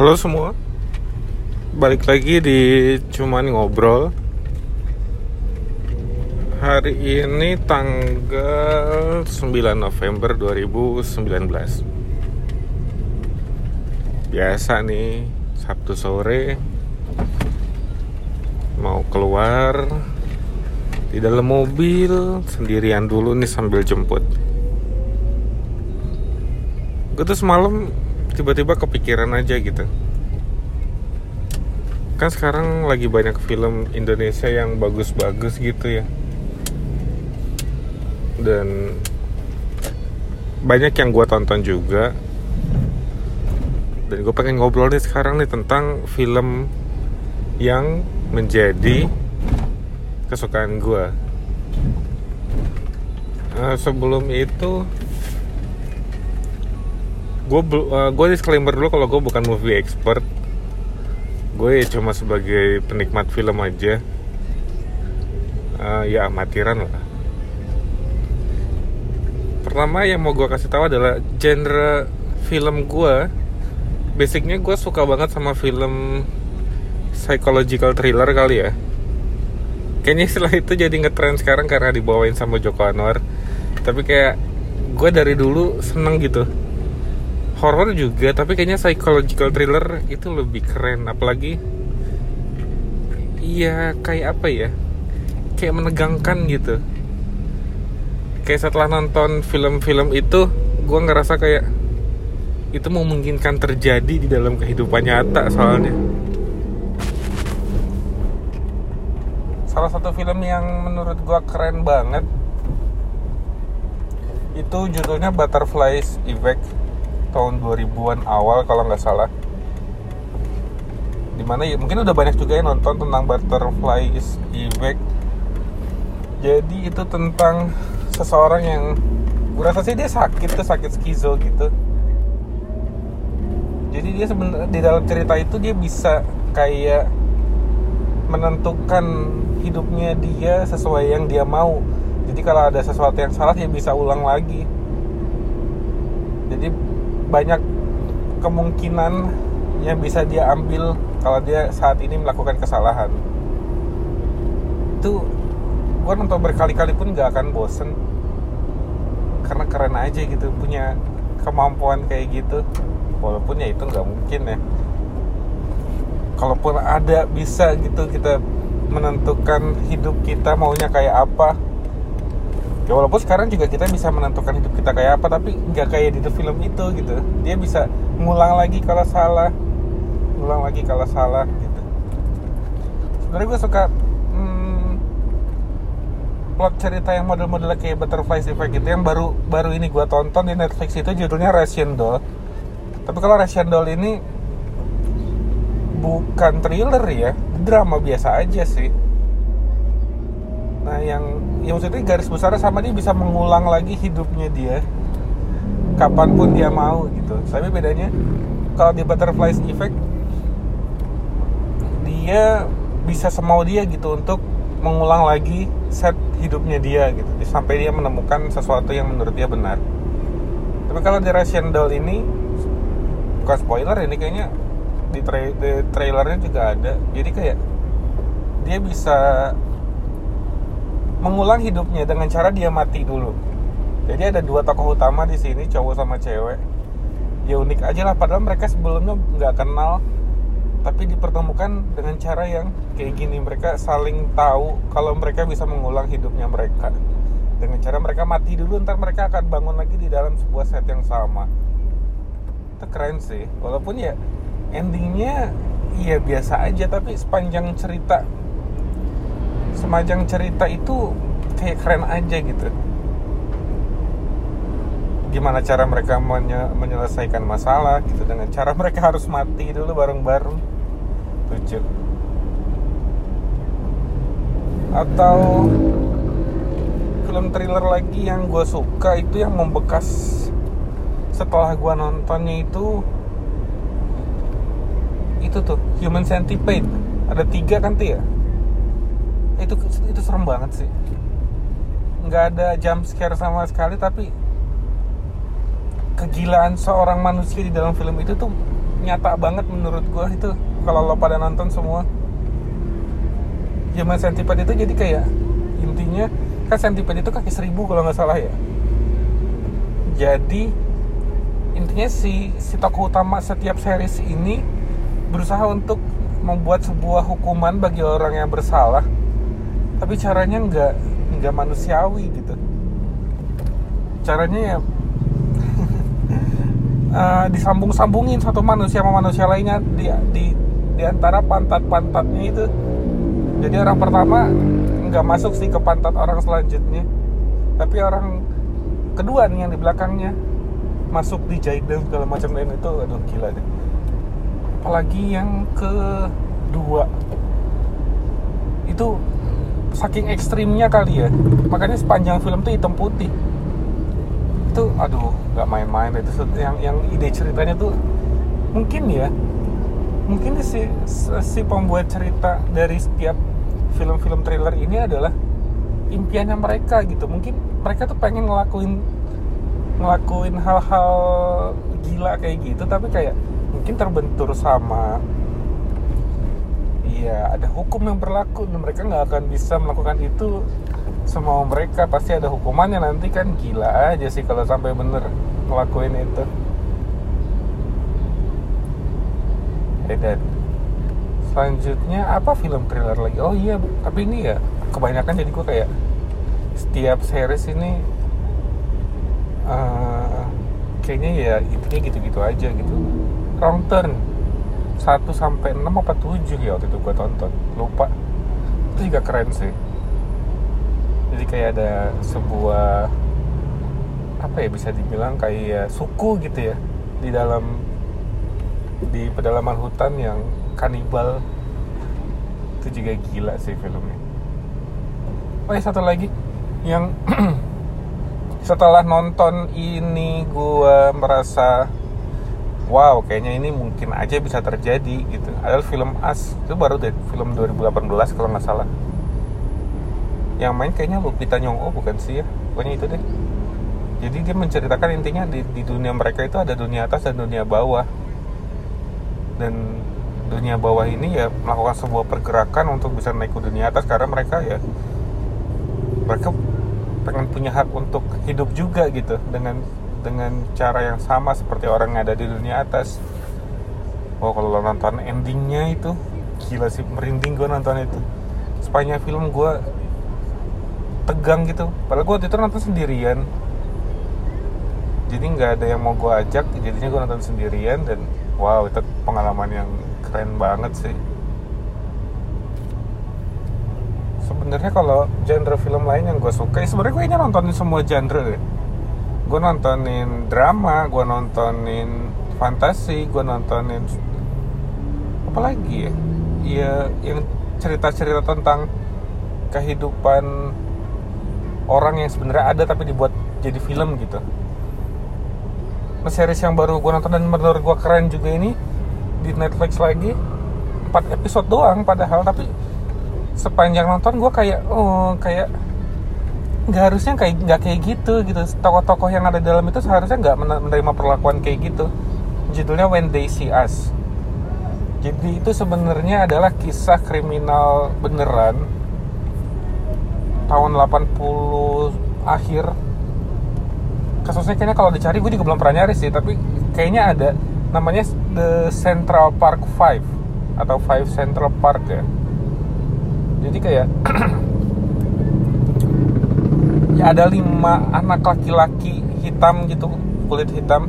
Halo semua. Balik lagi di Cuman Ngobrol. Hari ini tanggal 9 November 2019 Biasa nih Sabtu sore. Mau keluar Di dalam mobil Sendirian dulu nih sambil jemput. Gue tuh semalam tiba-tiba kepikiran aja gitu. Kan sekarang lagi banyak film Indonesia yang bagus-bagus gitu ya. Dan banyak yang gue tonton juga. Dan gue pengen ngobrol nih sekarang nih tentang film yang menjadi kesukaan gue uh, sebelum itu gue uh, gue disclaimer dulu kalau gue bukan movie expert. Gue ya cuma sebagai penikmat film aja. Uh, ya amatiran lah. Pertama yang mau gue kasih tahu adalah genre film gue basicnya gue suka banget sama film psychological thriller kali ya. Kayaknya setelah itu jadi ngetrend sekarang karena dibawain sama Joko Anwar. Tapi kayak gue dari dulu seneng gitu horror juga tapi kayaknya psychological thriller itu lebih keren. Apalagi iya kayak apa ya? Kayak menegangkan gitu. Kayak setelah nonton film-film itu gue ngerasa kayak itu memungkinkan terjadi di dalam kehidupan nyata soalnya. Salah satu film yang menurut gue keren banget itu judulnya Butterflies Effect tahun 2000-an awal kalau nggak salah. Di mana ya mungkin udah banyak juga yang nonton tentang butterfly effect jadi itu tentang seseorang yang gue rasa sih dia sakit tuh sakit skizo gitu. Jadi dia sebenarnya di dalam cerita itu dia bisa kayak menentukan hidupnya dia sesuai yang dia mau. Jadi kalau ada sesuatu yang salah dia bisa ulang lagi. Jadi banyak kemungkinan yang bisa dia ambil kalau dia saat ini melakukan kesalahan. Itu gue nonton berkali-kali pun gak akan bosen. Karena keren aja gitu punya kemampuan kayak gitu. Walaupun ya itu nggak mungkin ya. Kalaupun ada bisa gitu kita menentukan hidup kita maunya kayak apa ya walaupun sekarang juga kita bisa menentukan hidup kita kayak apa tapi nggak kayak di film itu gitu. Dia bisa ngulang lagi kalau salah. Ngulang lagi kalau salah gitu. Sebenarnya gue suka hmm, plot cerita yang model-model kayak Butterfly Effect gitu yang baru baru ini gue tonton di Netflix itu judulnya Russian Doll. Tapi kalau Russian Doll ini bukan thriller ya drama biasa aja sih yang ya maksudnya garis besar sama dia bisa mengulang lagi hidupnya dia. Kapan pun dia mau gitu. Tapi bedanya kalau di butterflies effect dia bisa semau dia gitu untuk mengulang lagi set hidupnya dia gitu. Sampai dia menemukan sesuatu yang menurut dia benar. Tapi kalau di Russian Doll ini bukan spoiler ini kayaknya di, tra di trailernya juga ada. Jadi kayak dia bisa mengulang hidupnya dengan cara dia mati dulu. Jadi ada dua tokoh utama di sini, cowok sama cewek. Ya unik aja lah, padahal mereka sebelumnya nggak kenal, tapi dipertemukan dengan cara yang kayak gini. Mereka saling tahu kalau mereka bisa mengulang hidupnya mereka. Dengan cara mereka mati dulu, ntar mereka akan bangun lagi di dalam sebuah set yang sama. Itu keren sih, walaupun ya endingnya iya biasa aja, tapi sepanjang cerita semacam cerita itu kayak keren aja gitu. Gimana cara mereka menye menyelesaikan masalah gitu dengan cara mereka harus mati dulu bareng-bareng. Lucu atau film thriller lagi yang gue suka itu yang membekas setelah gue nontonnya itu itu tuh Human Centipede. Ada tiga kan tuh ya itu itu serem banget sih. Nggak ada jump scare sama sekali tapi kegilaan seorang manusia di dalam film itu tuh nyata banget menurut gue itu. Kalau lo pada nonton semua. Human Centipede itu jadi kayak intinya kan Centipede itu kaki seribu kalau nggak salah ya. Jadi intinya si si tokoh utama setiap series ini berusaha untuk membuat sebuah hukuman bagi orang yang bersalah tapi caranya nggak nggak manusiawi gitu. Caranya ya uh, disambung-sambungin satu manusia sama manusia lainnya di di di antara pantat-pantatnya itu. Jadi orang pertama nggak masuk sih ke pantat orang selanjutnya. Tapi orang kedua nih yang di belakangnya masuk di jahit dan segala macam lain itu aduh gila deh. Apalagi yang kedua. Itu saking ekstrimnya kali ya. Makanya sepanjang film tuh hitam putih. Itu aduh nggak main-main itu yang yang ide ceritanya tuh mungkin ya mungkin si si pembuat cerita dari setiap film-film trailer ini adalah impiannya mereka gitu. Mungkin mereka tuh pengen ngelakuin ngelakuin hal-hal gila kayak gitu tapi kayak mungkin terbentur sama iya ada hukum yang berlaku. Dan mereka nggak akan bisa melakukan itu semua mereka. Pasti ada hukumannya nanti kan. Gila aja sih kalau sampai bener ngelakuin itu. Eh, dan selanjutnya apa film trailer lagi? Oh iya tapi ini ya kebanyakan jadi gue kayak setiap series ini uh, kayaknya ya intinya gitu-gitu aja gitu. Wrong turn 1 sampai 6 apa 7 ya waktu itu gue tonton. Lupa. Itu juga keren sih. Jadi kayak ada sebuah apa ya bisa dibilang kayak suku gitu ya di dalam di pedalaman hutan yang kanibal. Itu juga gila sih filmnya. Oh ya satu lagi yang setelah nonton ini gue merasa wow kayaknya ini mungkin aja bisa terjadi gitu. Adalah film As itu baru deh film 2018 kalau nggak salah. Yang main kayaknya Lupita Nyong'o bukan sih ya? Pokoknya itu deh. Jadi dia menceritakan intinya di, di dunia mereka itu ada dunia atas dan dunia bawah. Dan dunia bawah ini ya melakukan sebuah pergerakan untuk bisa naik ke dunia atas karena mereka ya mereka pengen punya hak untuk hidup juga gitu. Dengan dengan cara yang sama seperti orang yang ada di dunia atas. Oh kalau lo nonton endingnya itu gila sih merinding gue nonton itu. Sepanjang film gue tegang gitu. Padahal gue waktu itu nonton sendirian. Jadi nggak ada yang mau gue ajak jadinya gue nonton sendirian dan wow itu pengalaman yang keren banget sih. Sebenarnya kalau genre film lain yang gue suka ya sebenarnya gue ini nontonin semua genre deh gue nontonin drama gue nontonin fantasi gue nontonin apa lagi ya? Ya yang cerita-cerita tentang kehidupan orang yang sebenarnya ada tapi dibuat jadi film gitu. Nah series yang baru gue nonton dan menurut gue keren juga ini di Netflix lagi 4 episode doang padahal tapi sepanjang nonton gue kayak oh kayak nggak harusnya kayak nggak kayak gitu gitu. Tokoh-tokoh yang ada dalam itu seharusnya nggak menerima perlakuan kayak gitu. Judulnya When They See Us. Jadi itu sebenarnya adalah kisah kriminal beneran. Tahun 80 akhir. Kasusnya kayaknya kalau dicari gue juga belum pernah nyari sih tapi kayaknya ada. Namanya The Central Park Five atau Five Central Park ya. Jadi kayak ya ada lima anak laki-laki hitam gitu kulit hitam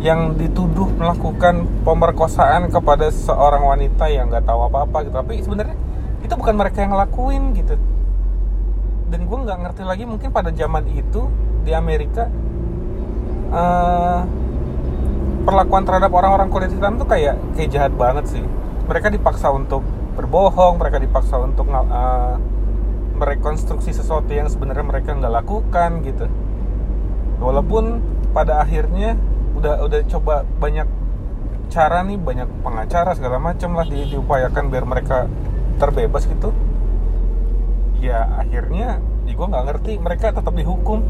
yang dituduh melakukan pemerkosaan kepada seorang wanita yang nggak tahu apa-apa gitu. Tapi sebenarnya itu bukan mereka yang ngelakuin gitu. Dan gue nggak ngerti lagi mungkin pada zaman itu di Amerika uh, perlakuan terhadap orang-orang kulit hitam tuh kayak kayak jahat banget sih. Mereka dipaksa untuk berbohong mereka dipaksa untuk uh, merekonstruksi sesuatu yang sebenarnya mereka nggak lakukan gitu. Walaupun pada akhirnya udah udah coba banyak cara nih banyak pengacara segala macam lah di, diupayakan biar mereka terbebas gitu. Ya akhirnya ya gue nggak ngerti mereka tetap dihukum.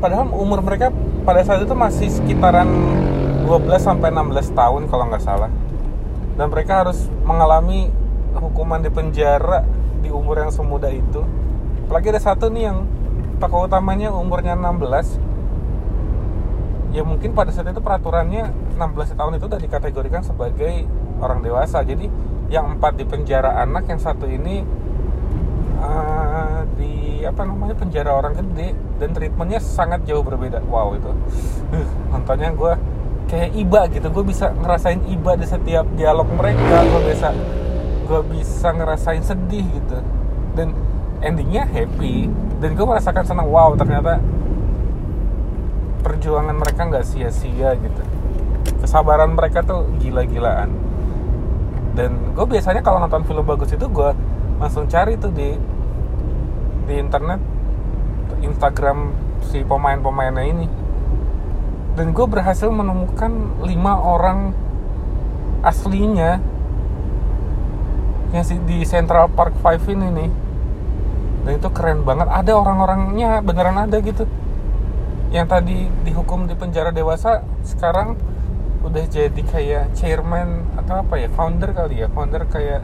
Padahal umur mereka pada saat itu masih sekitaran 12 sampai 16 tahun kalau nggak salah. Dan mereka harus mengalami hukuman di penjara di umur yang semuda itu. Apalagi ada satu nih yang tokoh utamanya umurnya 16 ya mungkin pada saat itu peraturannya 16 tahun itu udah dikategorikan sebagai orang dewasa. Jadi yang empat di penjara anak yang satu ini uh, di apa namanya penjara orang gede. Dan treatmentnya sangat jauh berbeda. Wow itu. Uh, nontonnya gue kayak iba gitu. Gue bisa ngerasain iba di setiap dialog mereka. Gue bisa gue bisa ngerasain sedih gitu. Dan endingnya happy. Dan gue merasakan senang wow ternyata perjuangan mereka nggak sia-sia gitu. Kesabaran mereka tuh gila-gilaan. Dan gue biasanya kalau nonton film bagus itu gue langsung cari tuh di di internet Instagram si pemain-pemainnya ini. Dan gue berhasil menemukan lima orang aslinya yang di Central Park Five ini nih. Dan itu keren banget. Ada orang-orangnya beneran ada gitu. Yang tadi dihukum di penjara dewasa sekarang udah jadi kayak chairman atau apa ya? Founder kali ya? Founder kayak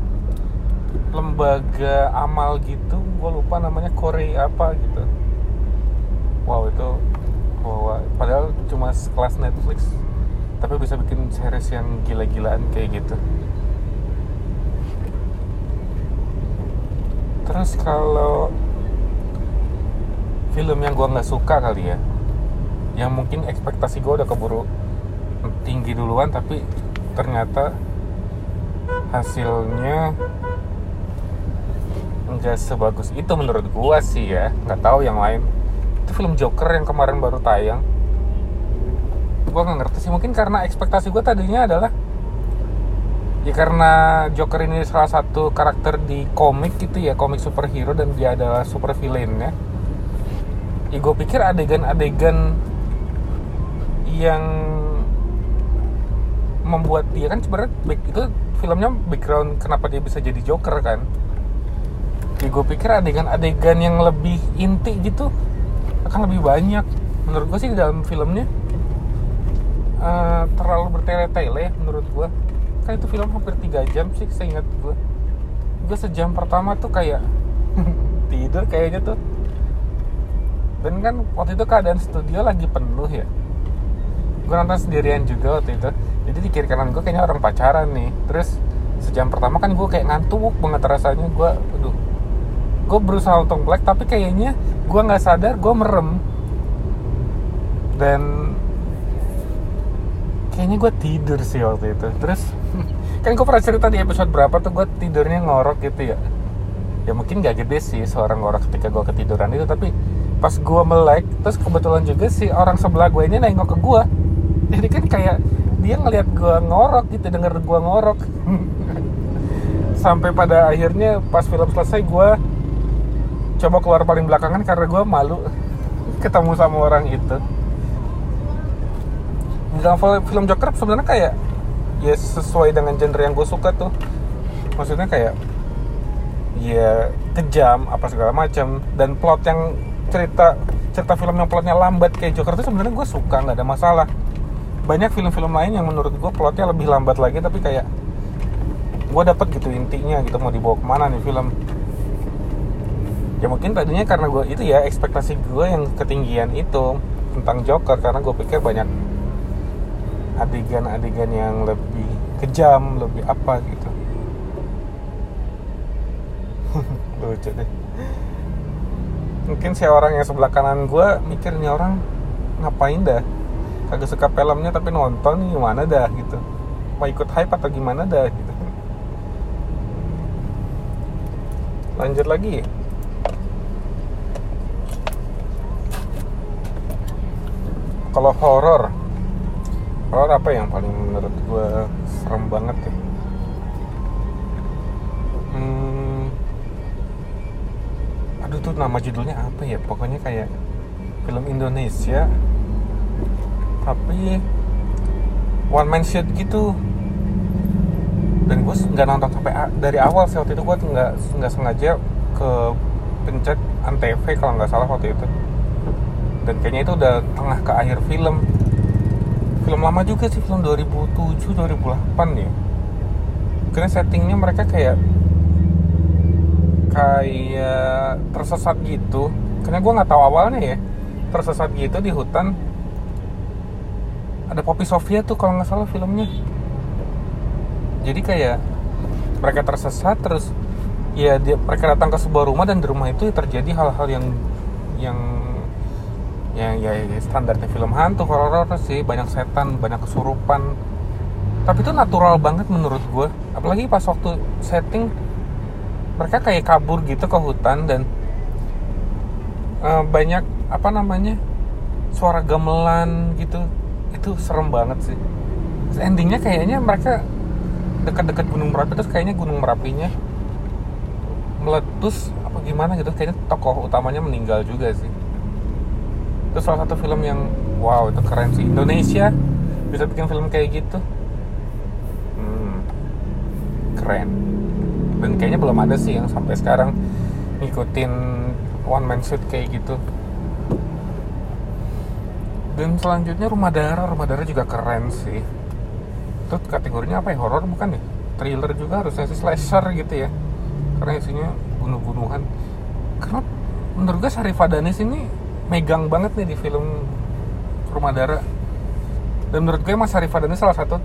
lembaga amal gitu. Gue lupa namanya Korea apa gitu. Wow itu wow, padahal cuma kelas Netflix tapi bisa bikin series yang gila-gilaan kayak gitu terus kalau film yang gue nggak suka kali ya yang mungkin ekspektasi gue udah keburu tinggi duluan tapi ternyata hasilnya nggak sebagus itu menurut gua sih ya. Nggak tahu yang lain. Itu film Joker yang kemarin baru tayang. Gua nggak ngerti sih. Mungkin karena ekspektasi gua tadinya adalah ya karena Joker ini salah satu karakter di komik gitu ya komik superhero dan dia adalah super villainnya ya. Gue pikir adegan-adegan yang membuat dia kan sebenarnya itu filmnya background kenapa dia bisa jadi Joker kan? Ya gue pikir adegan-adegan yang lebih inti gitu akan lebih banyak. Menurut gue sih di dalam filmnya uh, terlalu bertele-tele ya menurut gue kan itu film hampir 3 jam sih saya ingat gue gue sejam pertama tuh kayak tidur kayaknya tuh. Dan kan waktu itu keadaan studio lagi penuh ya. Gue nonton sendirian juga waktu itu. Jadi di kiri kanan gue kayaknya orang pacaran nih. Terus sejam pertama kan gue kayak ngantuk banget rasanya. Gue aduh. Gue berusaha untuk black tapi kayaknya gue nggak sadar gue merem. Dan kayaknya gue tidur sih waktu itu. Terus kan gue pernah cerita di episode berapa tuh gue tidurnya ngorok gitu ya. Ya mungkin gak gede sih seorang ngorok ketika gue ketiduran itu tapi pas gue melek terus kebetulan juga si orang sebelah gue ini nengok ke gue jadi kan kayak dia ngelihat gue ngorok gitu denger gue ngorok. Sampai pada akhirnya pas film selesai gue coba keluar paling belakangan karena gue malu ketemu sama orang itu dalam film Joker sebenarnya kayak ya sesuai dengan genre yang gue suka tuh. Maksudnya kayak ya kejam apa segala macam dan plot yang cerita cerita film yang plotnya lambat kayak Joker itu sebenarnya gue suka nggak ada masalah. Banyak film-film lain yang menurut gue plotnya lebih lambat lagi tapi kayak gue dapet gitu intinya gitu mau dibawa ke mana nih film. Ya mungkin tadinya karena gue itu ya ekspektasi gue yang ketinggian itu tentang Joker karena gue pikir banyak adegan-adegan yang lebih kejam lebih apa gitu. Lucu deh. Mungkin si orang yang sebelah kanan gue mikirnya orang ngapain dah? Kagak suka filmnya tapi nonton gimana dah? gitu. Mau ikut hype atau gimana dah? Gitu. Lanjut lagi. Kalau horor horor apa yang paling menurut gue serem banget ya? Hmm, aduh tuh nama judulnya apa ya? Pokoknya kayak film Indonesia tapi one man shoot gitu. Dan gue nggak nonton sampai dari awal sih waktu itu gue nggak nggak sengaja ke pencet antv kalau nggak salah waktu itu. Dan kayaknya itu udah tengah ke akhir film film lama juga sih film 2007 2008 ya. Karena settingnya mereka kayak kayak tersesat gitu. Karena gue nggak tahu awalnya ya tersesat gitu di hutan. Ada Poppy Sofia tuh kalau nggak salah filmnya. Jadi kayak mereka tersesat terus ya dia mereka datang ke sebuah rumah dan di rumah itu terjadi hal-hal yang yang yang ya, ya standarnya film hantu horor sih. Banyak setan banyak kesurupan. Tapi itu natural banget menurut gue apalagi pas waktu setting mereka kayak kabur gitu ke hutan dan uh, banyak apa namanya suara gamelan gitu. Itu serem banget sih. Terus endingnya kayaknya mereka dekat-dekat gunung merapi terus kayaknya gunung merapinya meletus apa gimana gitu. Kayaknya tokoh utamanya meninggal juga sih itu salah satu film yang wow itu keren sih. Indonesia bisa bikin film kayak gitu? Hmm, keren. Dan kayaknya belum ada sih yang sampai sekarang ngikutin one man shoot kayak gitu. Dan selanjutnya rumah darah. Rumah darah juga keren sih. Itu kategorinya apa ya? Horor bukan ya? Thriller juga harusnya sih slasher gitu ya. Karena isinya bunuh-bunuhan. Karena menurut gue Syarif Adanis ini megang banget nih di film Rumah Dara dan menurut gue Mas Arif ini salah satu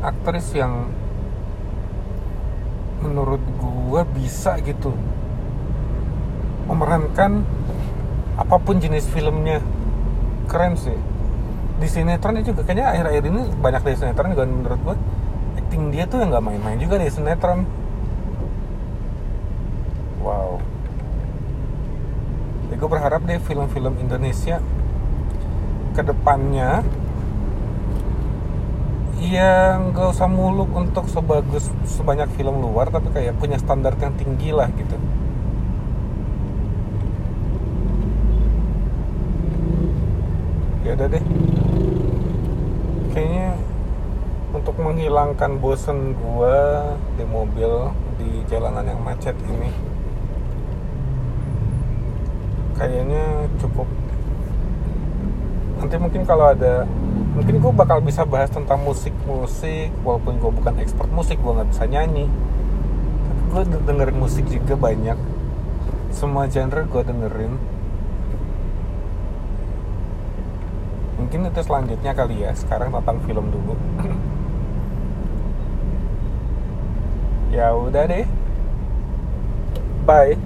aktris yang menurut gue bisa gitu memerankan apa pun jenis filmnya. Keren sih. Di sinetron juga kayaknya akhir-akhir ini banyak dari sinetron juga menurut gue. Acting dia tuh yang nggak main-main juga di sinetron. Wow gue berharap deh film-film Indonesia ke depannya ya nggak usah muluk untuk sebagus sebanyak film luar tapi kayak punya standar yang tinggi lah gitu. Ya udah deh. Kayaknya untuk menghilangkan bosen gua di mobil di jalanan yang macet ini kayaknya cukup. Nanti mungkin kalau ada mungkin gue bakal bisa bahas tentang musik musik walaupun gue bukan expert musik gue nggak bisa nyanyi. Tapi gue dengerin musik juga banyak. Semua genre gue dengerin. Mungkin itu selanjutnya kali ya. Sekarang tentang film dulu. Ya udah deh. Bye